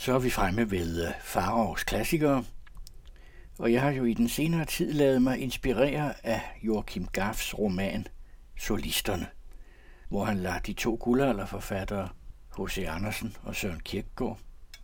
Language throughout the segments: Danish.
Så er vi fremme ved øh, Farovs klassikere, og jeg har jo i den senere tid lavet mig inspirere af Joachim Gaffs roman Solisterne, hvor han lader de to guldalderforfattere, H.C. Andersen og Søren Kierkegaard,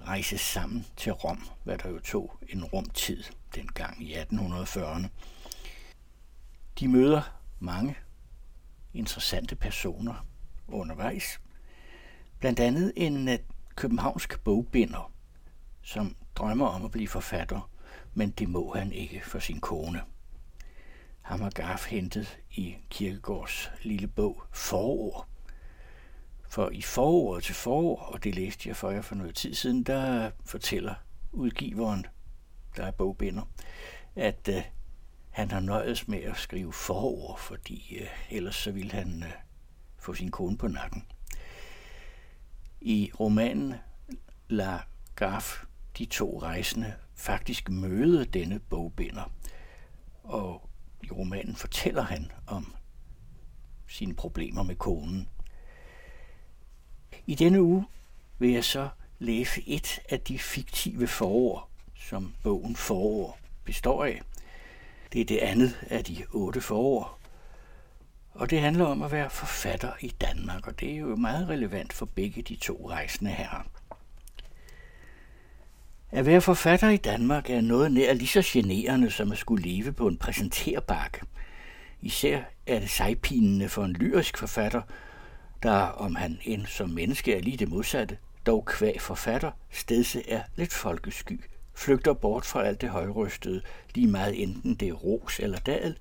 rejse sammen til Rom, hvad der jo tog en rumtid dengang i 1840'erne. De møder mange interessante personer undervejs. Blandt andet en øh, københavnsk bogbinder, som drømmer om at blive forfatter, men det må han ikke for sin kone. Ham har Gaff hentet i Kirkegårds lille bog Forår. For i foråret til forår, og det læste jeg for jer for noget tid siden, der fortæller udgiveren, der er bogbinder, at øh, han har nøjes med at skrive forår, fordi øh, ellers så ville han øh, få sin kone på nakken. I romanen La Gaff de to rejsende faktisk møde denne bogbinder. Og i romanen fortæller han om sine problemer med konen. I denne uge vil jeg så læse et af de fiktive forår, som bogen Forår består af. Det er det andet af de otte forår, og det handler om at være forfatter i Danmark, og det er jo meget relevant for begge de to rejsende herrer. At være forfatter i Danmark er noget nær lige så generende som at skulle leve på en præsenterbakke. Især er det sejpinende for en lyrisk forfatter, der, om han end som menneske er lige det modsatte, dog kvæg forfatter, stedse er lidt folkesky, flygter bort fra alt det højrystede, lige meget enten det er ros eller dal,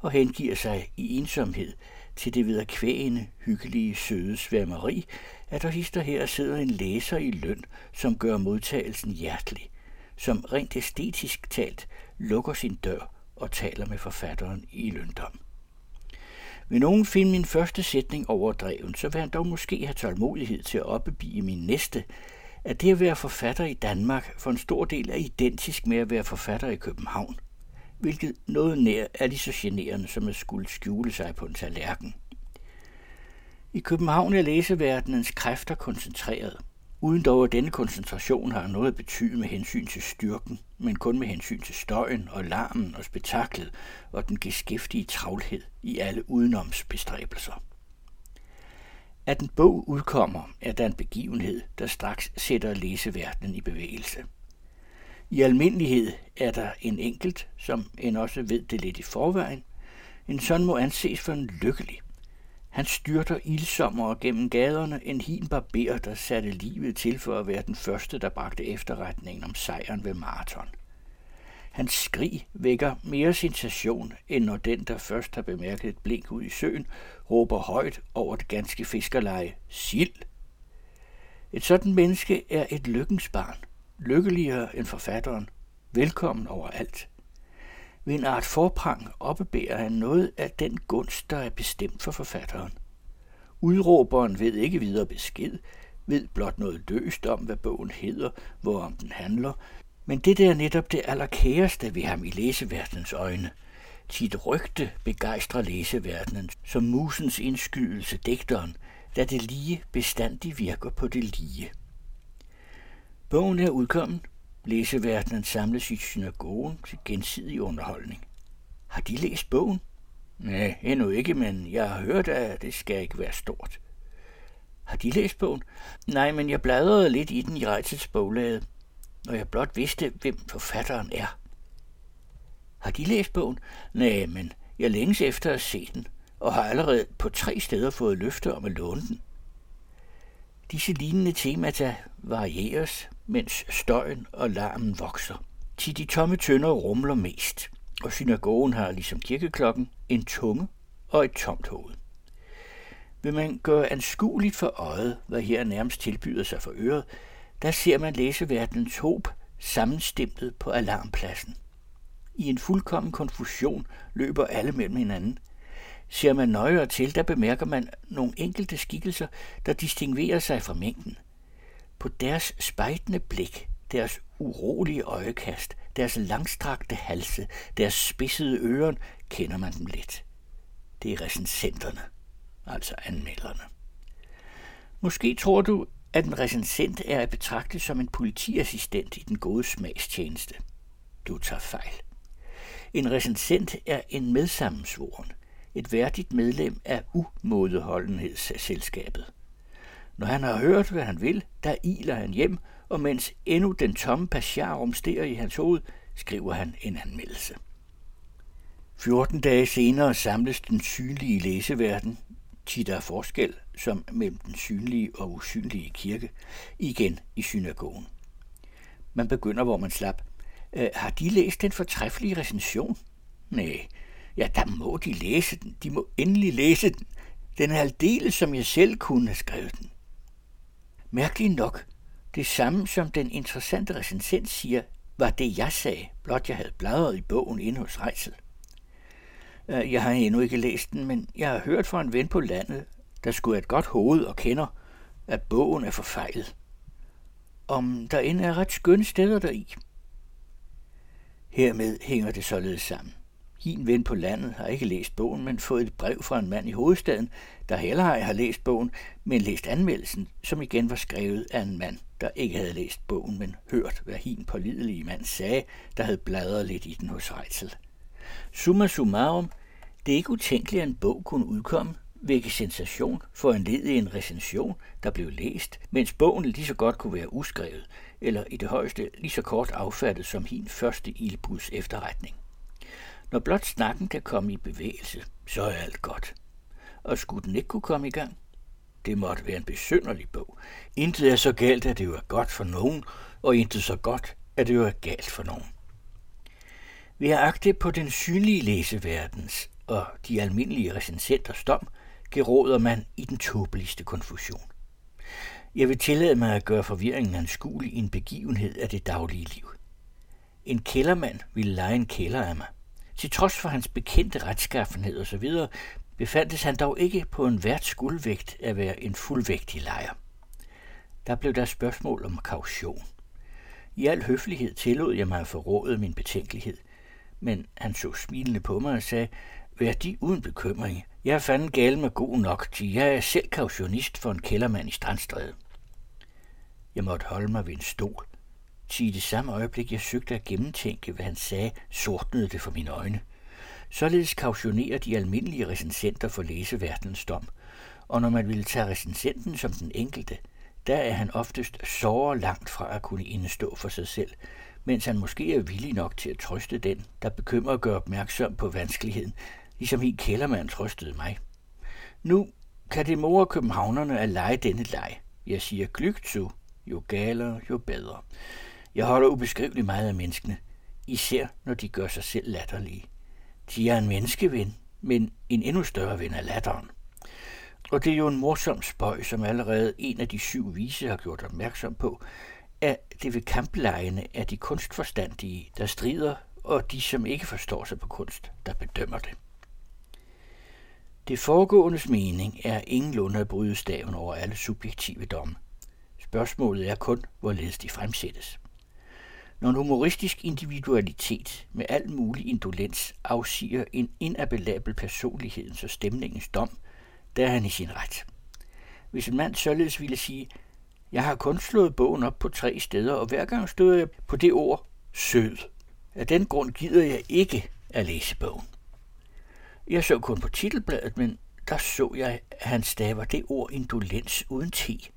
og hengiver sig i ensomhed til det ved at hyggelige, søde sværmeri, at der hister her sidder en læser i løn, som gør modtagelsen hjertelig, som rent æstetisk talt lukker sin dør og taler med forfatteren i løndom. Vil nogen finde min første sætning overdreven, så vil han dog måske have tålmodighed til at opbebige min næste, at det at være forfatter i Danmark for en stor del er identisk med at være forfatter i København, hvilket noget nær er lige så generende som at skulle skjule sig på en tallerken. I København er læseverdenens kræfter koncentreret, uden dog at denne koncentration har noget at betyde med hensyn til styrken, men kun med hensyn til støjen og larmen og spektaklet og den geskæftige travlhed i alle udenomsbestræbelser. At en bog udkommer, er der en begivenhed, der straks sætter læseverdenen i bevægelse. I almindelighed er der en enkelt, som en også ved det lidt i forvejen. En sådan må anses for en lykkelig. Han styrter ildsommere gennem gaderne en hin barber, der satte livet til for at være den første, der bragte efterretningen om sejren ved maraton. Hans skrig vækker mere sensation, end når den, der først har bemærket et blink ud i søen, råber højt over det ganske fiskerleje, sild. Et sådan menneske er et lykkens barn, lykkeligere end forfatteren, velkommen overalt. Ved en art forprang oppebærer han noget af den gunst, der er bestemt for forfatteren. Udråberen ved ikke videre besked, ved blot noget løst om, hvad bogen hedder, hvorom den handler, men det er netop det allerkæreste ved ham i læseverdens øjne. Tit rygte begejstrer læseverdenen, som musens indskydelse digteren, da det lige bestandig virker på det lige. Bogen er udkommen. Læseverdenen samles i synagogen til gensidig underholdning. Har de læst bogen? Nej, endnu ikke, men jeg har hørt, at det skal ikke være stort. Har de læst bogen? Nej, men jeg bladrede lidt i den i rejsets boglade når jeg blot vidste, hvem forfatteren er. Har de læst bogen? Nej, men jeg længes efter at se den, og har allerede på tre steder fået løfte om at låne den. Disse lignende temata varieres, mens støjen og larmen vokser. Til de tomme tønder rumler mest, og synagogen har ligesom kirkeklokken en tunge og et tomt hoved. Vil man gøre anskueligt for øjet, hvad her nærmest tilbyder sig for øret, der ser man læseverdenens håb sammenstemtet på alarmpladsen. I en fuldkommen konfusion løber alle mellem hinanden. Ser man nøjere til, der bemærker man nogle enkelte skikkelser, der distinguerer sig fra mængden. På deres spejtende blik, deres urolige øjekast, deres langstrakte halse, deres spidsede ører, kender man dem lidt. Det er recensenterne, altså anmelderne. Måske tror du, at en recensent er at betragte som en politiassistent i den gode smagstjeneste. Du tager fejl. En recensent er en medsammensvoren, et værdigt medlem af umådeholdenhedsselskabet. Når han har hørt, hvad han vil, der iler han hjem, og mens endnu den tomme pasjar rumsterer i hans hoved, skriver han en anmeldelse. 14 dage senere samles den synlige læseverden, tit der er forskel, som mellem den synlige og usynlige kirke, igen i synagogen. Man begynder, hvor man slap. Øh, har de læst den fortræffelige recension? Nej, ja, der må de læse den. De må endelig læse den. Den er aldeles, som jeg selv kunne have skrevet den. Mærkeligt nok, det samme som den interessante recensent siger, var det, jeg sagde, blot jeg havde bladret i bogen inde hos Rejsel. Øh, jeg har endnu ikke læst den, men jeg har hørt fra en ven på landet, der skulle et godt hoved og kender, at bogen er forfejlet. Om der end er ret skønne steder deri. Hermed hænger det således sammen. Hin ven på landet har ikke læst bogen, men fået et brev fra en mand i hovedstaden, der heller ej har læst bogen, men læst anmeldelsen, som igen var skrevet af en mand, der ikke havde læst bogen, men hørt, hvad hin pålidelige mand sagde, der havde bladret lidt i den hos Reitzel. Summa summarum, det er ikke utænkeligt, at en bog kunne udkomme, vække sensation for en led i en recension, der blev læst, mens bogen lige så godt kunne være uskrevet, eller i det højeste lige så kort affattet som hin første ildbuds efterretning. Når blot snakken kan komme i bevægelse, så er alt godt. Og skulle den ikke kunne komme i gang? Det måtte være en besynderlig bog. Intet er så galt, at det jo er godt for nogen, og intet så godt, at det jo er galt for nogen. Vi har agte på den synlige læseverdens og de almindelige recensenters dom, geråder man i den tåbeligste konfusion. Jeg vil tillade mig at gøre forvirringen anskuelig i en begivenhed af det daglige liv. En kældermand ville lege en kælder af mig. Til trods for hans bekendte retskaffenhed osv., befandtes han dog ikke på en hvert skuldvægt at være en fuldvægtig lejer. Der blev der spørgsmål om kaution. I al høflighed tillod jeg mig at forråde min betænkelighed, men han så smilende på mig og sagde, Vær de uden bekymring. Jeg er fanden gal med god nok, til jeg er selv kautionist for en kældermand i Strandstræde. Jeg måtte holde mig ved en stol. Til i det samme øjeblik, jeg søgte at gennemtænke, hvad han sagde, sortnede det for mine øjne. Således kautionerer de almindelige recensenter for læseverdens dom, og når man ville tage recensenten som den enkelte, der er han oftest sårer langt fra at kunne indestå for sig selv, mens han måske er villig nok til at trøste den, der bekymrer og gør opmærksom på vanskeligheden, ligesom i kældermand trøstede mig. Nu kan det mor københavnerne at lege denne leg. Jeg siger glygtsu, jo galere, jo bedre. Jeg holder ubeskriveligt meget af menneskene, især når de gør sig selv latterlige. De er en menneskeven, men en endnu større ven af latteren. Og det er jo en morsom spøj, som allerede en af de syv vise har gjort opmærksom på, at det ved kamplejene er de kunstforstandige, der strider, og de, som ikke forstår sig på kunst, der bedømmer det. Det foregåendes mening er ingenlunde at bryde staven over alle subjektive domme. Spørgsmålet er kun, hvorledes de fremsættes. Når en humoristisk individualitet med al mulig indolens afsiger en inabelabel personlighedens og stemningens dom, der er han i sin ret. Hvis en mand således ville sige, jeg har kun slået bogen op på tre steder, og hver gang støder jeg på det ord sød. Af den grund gider jeg ikke at læse bogen. Jeg så kun på titelbladet, men der så jeg, at han staver det ord indolens uden ti.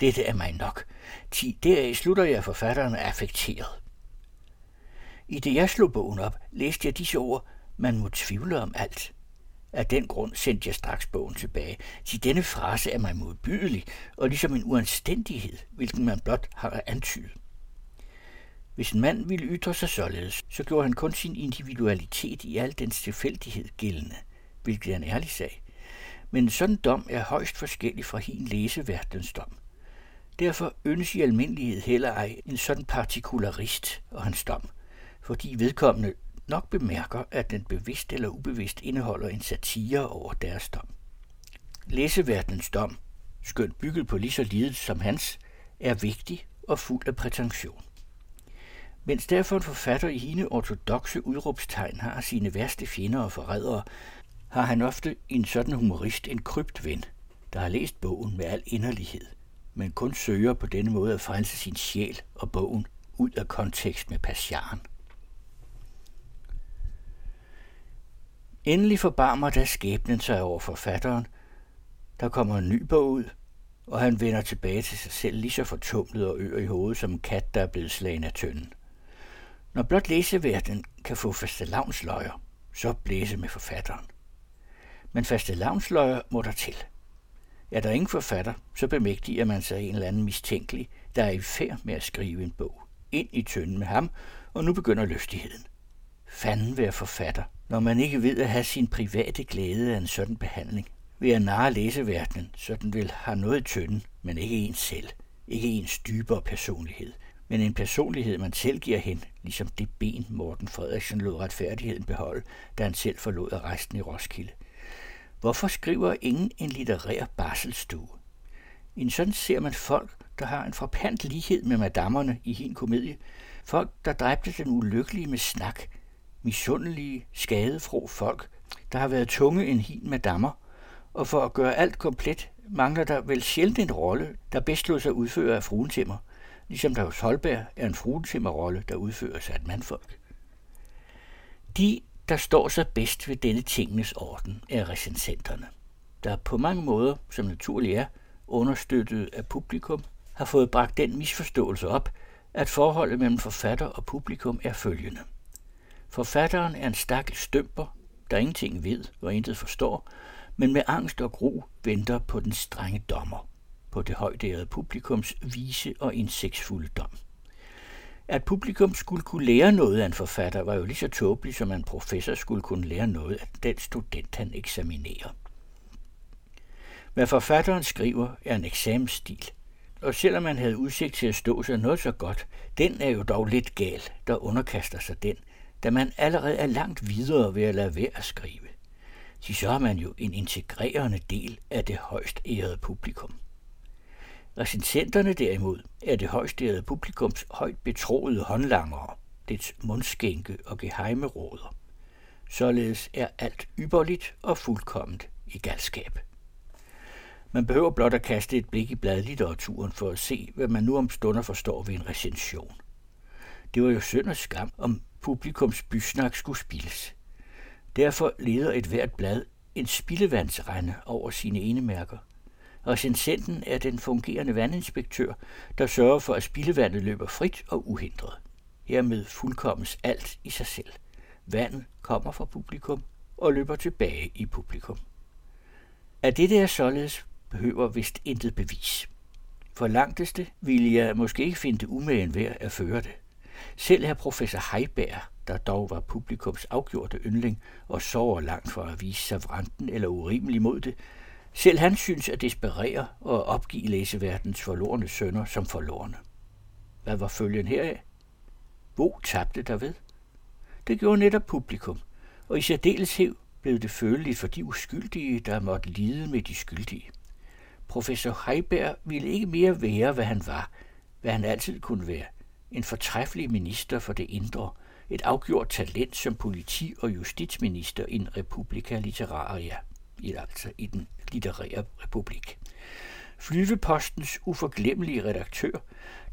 Dette er mig nok. Ti, deraf slutter jeg, at forfatteren er affekteret. I det jeg slog bogen op, læste jeg disse ord, man må tvivle om alt. Af den grund sendte jeg straks bogen tilbage, til denne frase er mig modbydelig, og ligesom en uanstændighed, hvilken man blot har antydet. Hvis en mand ville ytre sig således, så gjorde han kun sin individualitet i al dens tilfældighed gældende, hvilket er en ærlig sag. Men en sådan dom er højst forskellig fra hin læseverdens dom. Derfor ønsker i almindelighed heller ej en sådan partikularist og hans dom, fordi vedkommende nok bemærker, at den bevidst eller ubevidst indeholder en satire over deres dom. Læseverdens dom, skønt bygget på lige så lidet som hans, er vigtig og fuld af prætension. Mens derfor en forfatter i hende ortodoxe udråbstegn har sine værste fjender og forrædere, har han ofte en sådan humorist en krypt ven, der har læst bogen med al inderlighed, men kun søger på denne måde at frelse sin sjæl og bogen ud af kontekst med passiaren. Endelig forbarmer da skæbnen sig over forfatteren. Der kommer en ny bog ud, og han vender tilbage til sig selv lige så fortumlet og ør i hovedet som en kat, der er blevet slagen af tønden. Når blot læseverden kan få fastelavnsløjer, så blæse med forfatteren. Men fastelavnsløjer må der til. Er der ingen forfatter, så bemægtiger man sig en eller anden mistænkelig, der er i færd med at skrive en bog. Ind i tønden med ham, og nu begynder lystigheden. Fanden være forfatter, når man ikke ved at have sin private glæde af en sådan behandling. Ved at narre læseverdenen, så den vil have noget i tønden, men ikke en selv. Ikke ens dybere personlighed men en personlighed, man selv giver hen, ligesom det ben Morten Frederiksen lod retfærdigheden beholde, da han selv forlod resten i Roskilde. Hvorfor skriver ingen en litterær barselstue? En sådan ser man folk, der har en forpant lighed med madammerne i hin komedie. Folk, der dræbte den ulykkelige med snak. Misundelige, skadefro folk, der har været tunge en hin madammer. Og for at gøre alt komplet, mangler der vel sjældent en rolle, der bedst lod sig udføre af fruentimmer – ligesom der hos Holberg er en fruentimmerrolle, der udføres af et mandfolk. De, der står sig bedst ved denne tingenes orden, er recensenterne, der på mange måder, som naturligt er, understøttet af publikum, har fået bragt den misforståelse op, at forholdet mellem forfatter og publikum er følgende. Forfatteren er en stakkel stømper, der ingenting ved og intet forstår, men med angst og gro venter på den strenge dommer på det højdærede publikums vise og indsigtsfulde dom. At publikum skulle kunne lære noget af en forfatter, var jo lige så tåbeligt, som en professor skulle kunne lære noget af den student, han eksaminerer. Hvad forfatteren skriver, er en eksamensstil, og selvom man havde udsigt til at stå sig noget så godt, den er jo dog lidt gal, der underkaster sig den, da man allerede er langt videre ved at lade være at skrive. Så er man jo en integrerende del af det højst ærede publikum. Recensenterne derimod er det højstærede publikums højt betroede håndlangere, dets mundskænke og geheime råder. Således er alt ypperligt og fuldkomment i galskab. Man behøver blot at kaste et blik i bladlitteraturen for at se, hvad man nu om stunder forstår ved en recension. Det var jo synd og skam, om publikums bysnak skulle spilles. Derfor leder et hvert blad en spildevandsrende over sine enemærker – Recensenten er den fungerende vandinspektør, der sørger for, at spildevandet løber frit og uhindret. Hermed fuldkommes alt i sig selv. Vandet kommer fra publikum og løber tilbage i publikum. At det er således, behøver vist intet bevis. For langteste ville jeg måske ikke finde det umagen værd at føre det. Selv her professor Heiberg, der dog var publikums afgjorte yndling og sover langt fra at vise sig vranten eller urimelig mod det, selv han synes at desperere og opgive læseverdens forlorne sønner som forlorne. Hvad var følgen heraf? Bo tabte derved. Det gjorde netop publikum, og i særdeleshed blev det føleligt for de uskyldige, der måtte lide med de skyldige. Professor Heiberg ville ikke mere være, hvad han var, hvad han altid kunne være. En fortræffelig minister for det indre, et afgjort talent som politi- og justitsminister i en republika literaria, altså i den litterære republik. Flyvepostens uforglemmelige redaktør,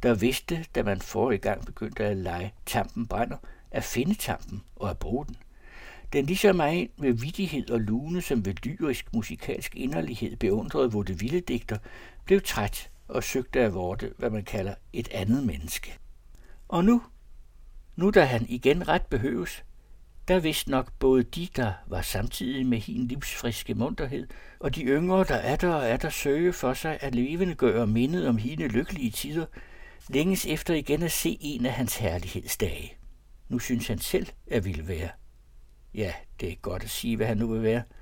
der vidste, da man for i gang begyndte at lege tampen brænder, at finde tampen og at bruge den. Den lige så meget med vidighed og lune som ved lyrisk musikalsk inderlighed beundrede vilde digter, blev træt og søgte at vorte, hvad man kalder et andet menneske. Og nu, nu da han igen ret behøves, der vidste nok både de, der var samtidig med hin livsfriske munterhed, og de yngre, der er der og er der søge for sig at levende gøre mindet om hine lykkelige tider, længes efter igen at se en af hans herlighedsdage. Nu synes han selv at ville være. Ja, det er godt at sige, hvad han nu vil være –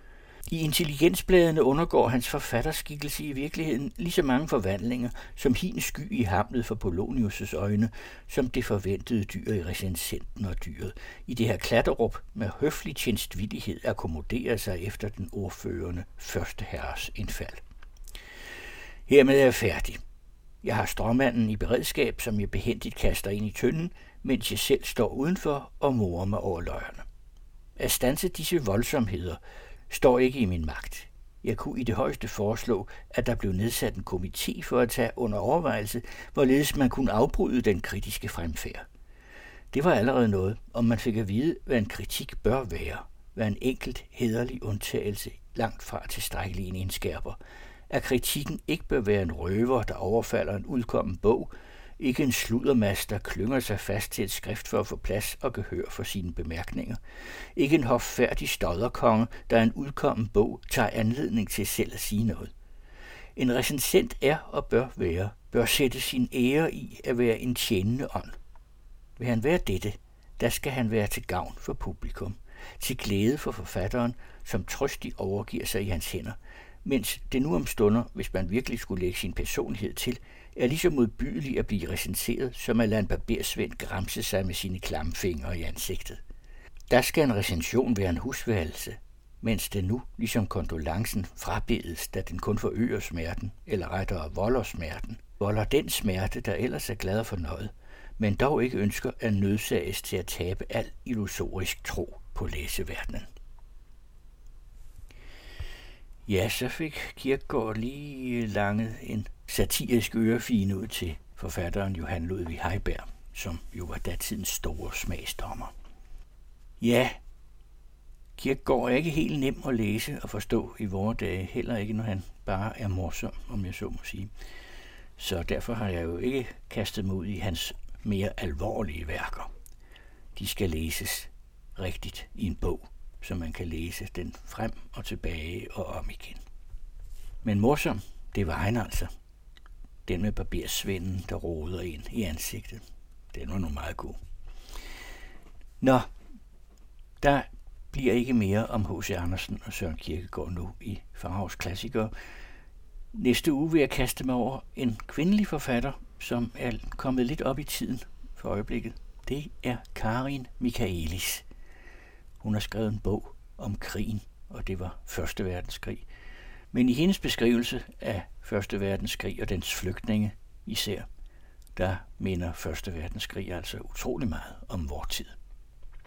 i intelligensbladene undergår hans forfatterskikkelse i virkeligheden lige så mange forvandlinger, som hin sky i hamlet for Polonius' øjne, som det forventede dyr i recensenten og dyret. I det her klatterup med høflig tjenstvillighed akkommoderer sig efter den ordførende første herres indfald. Hermed er jeg færdig. Jeg har stråmanden i beredskab, som jeg behendigt kaster ind i tønden, mens jeg selv står udenfor og morer mig over løjerne. At stanse disse voldsomheder – står ikke i min magt. Jeg kunne i det højeste foreslå, at der blev nedsat en komité for at tage under overvejelse, hvorledes man kunne afbryde den kritiske fremfærd. Det var allerede noget, om man fik at vide, hvad en kritik bør være, hvad en enkelt hederlig undtagelse langt fra tilstrækkelig en indskærper, at kritikken ikke bør være en røver, der overfalder en udkommen bog, ikke en sludermast, der klynger sig fast til et skrift for at få plads og gehør for sine bemærkninger. Ikke en hoffærdig stodderkonge, der en udkommen bog tager anledning til selv at sige noget. En recensent er og bør være, bør sætte sin ære i at være en tjenende ånd. Vil han være dette, der skal han være til gavn for publikum, til glæde for forfatteren, som trøstig overgiver sig i hans hænder, mens det nu om stunder, hvis man virkelig skulle lægge sin personlighed til, er lige så modbydelig at blive recenseret, som at lade en barbersvend gramse sig med sine klamme fingre i ansigtet. Der skal en recension være en husværelse, mens det nu, ligesom kondolancen, frabedes, da den kun forøger smerten, eller rettere volder smerten, volder den smerte, der ellers er glad for noget, men dog ikke ønsker at nødsages til at tabe al illusorisk tro på læseverdenen. Ja, så fik Kirkegaard lige langet en satirisk ørefine ud til forfatteren Johan Ludvig Heiberg, som jo var datidens store smagsdommer. Ja, Kirkegaard er ikke helt nem at læse og forstå i vore dage, heller ikke når han bare er morsom, om jeg så må sige. Så derfor har jeg jo ikke kastet mig ud i hans mere alvorlige værker. De skal læses rigtigt i en bog, så man kan læse den frem og tilbage og om igen. Men morsom, det var han altså. Den med barbersvenden, der roder ind i ansigtet. Den var nu meget god. Nå, der bliver ikke mere om H.C. Andersen og Søren Kierkegaard nu i Farhavs Klassikere. Næste uge vil jeg kaste mig over en kvindelig forfatter, som er kommet lidt op i tiden for øjeblikket. Det er Karin Michaelis. Hun har skrevet en bog om krigen, og det var Første Verdenskrig. Men i hendes beskrivelse af Første Verdenskrig og dens flygtninge især, der minder Første Verdenskrig altså utrolig meget om vor tid.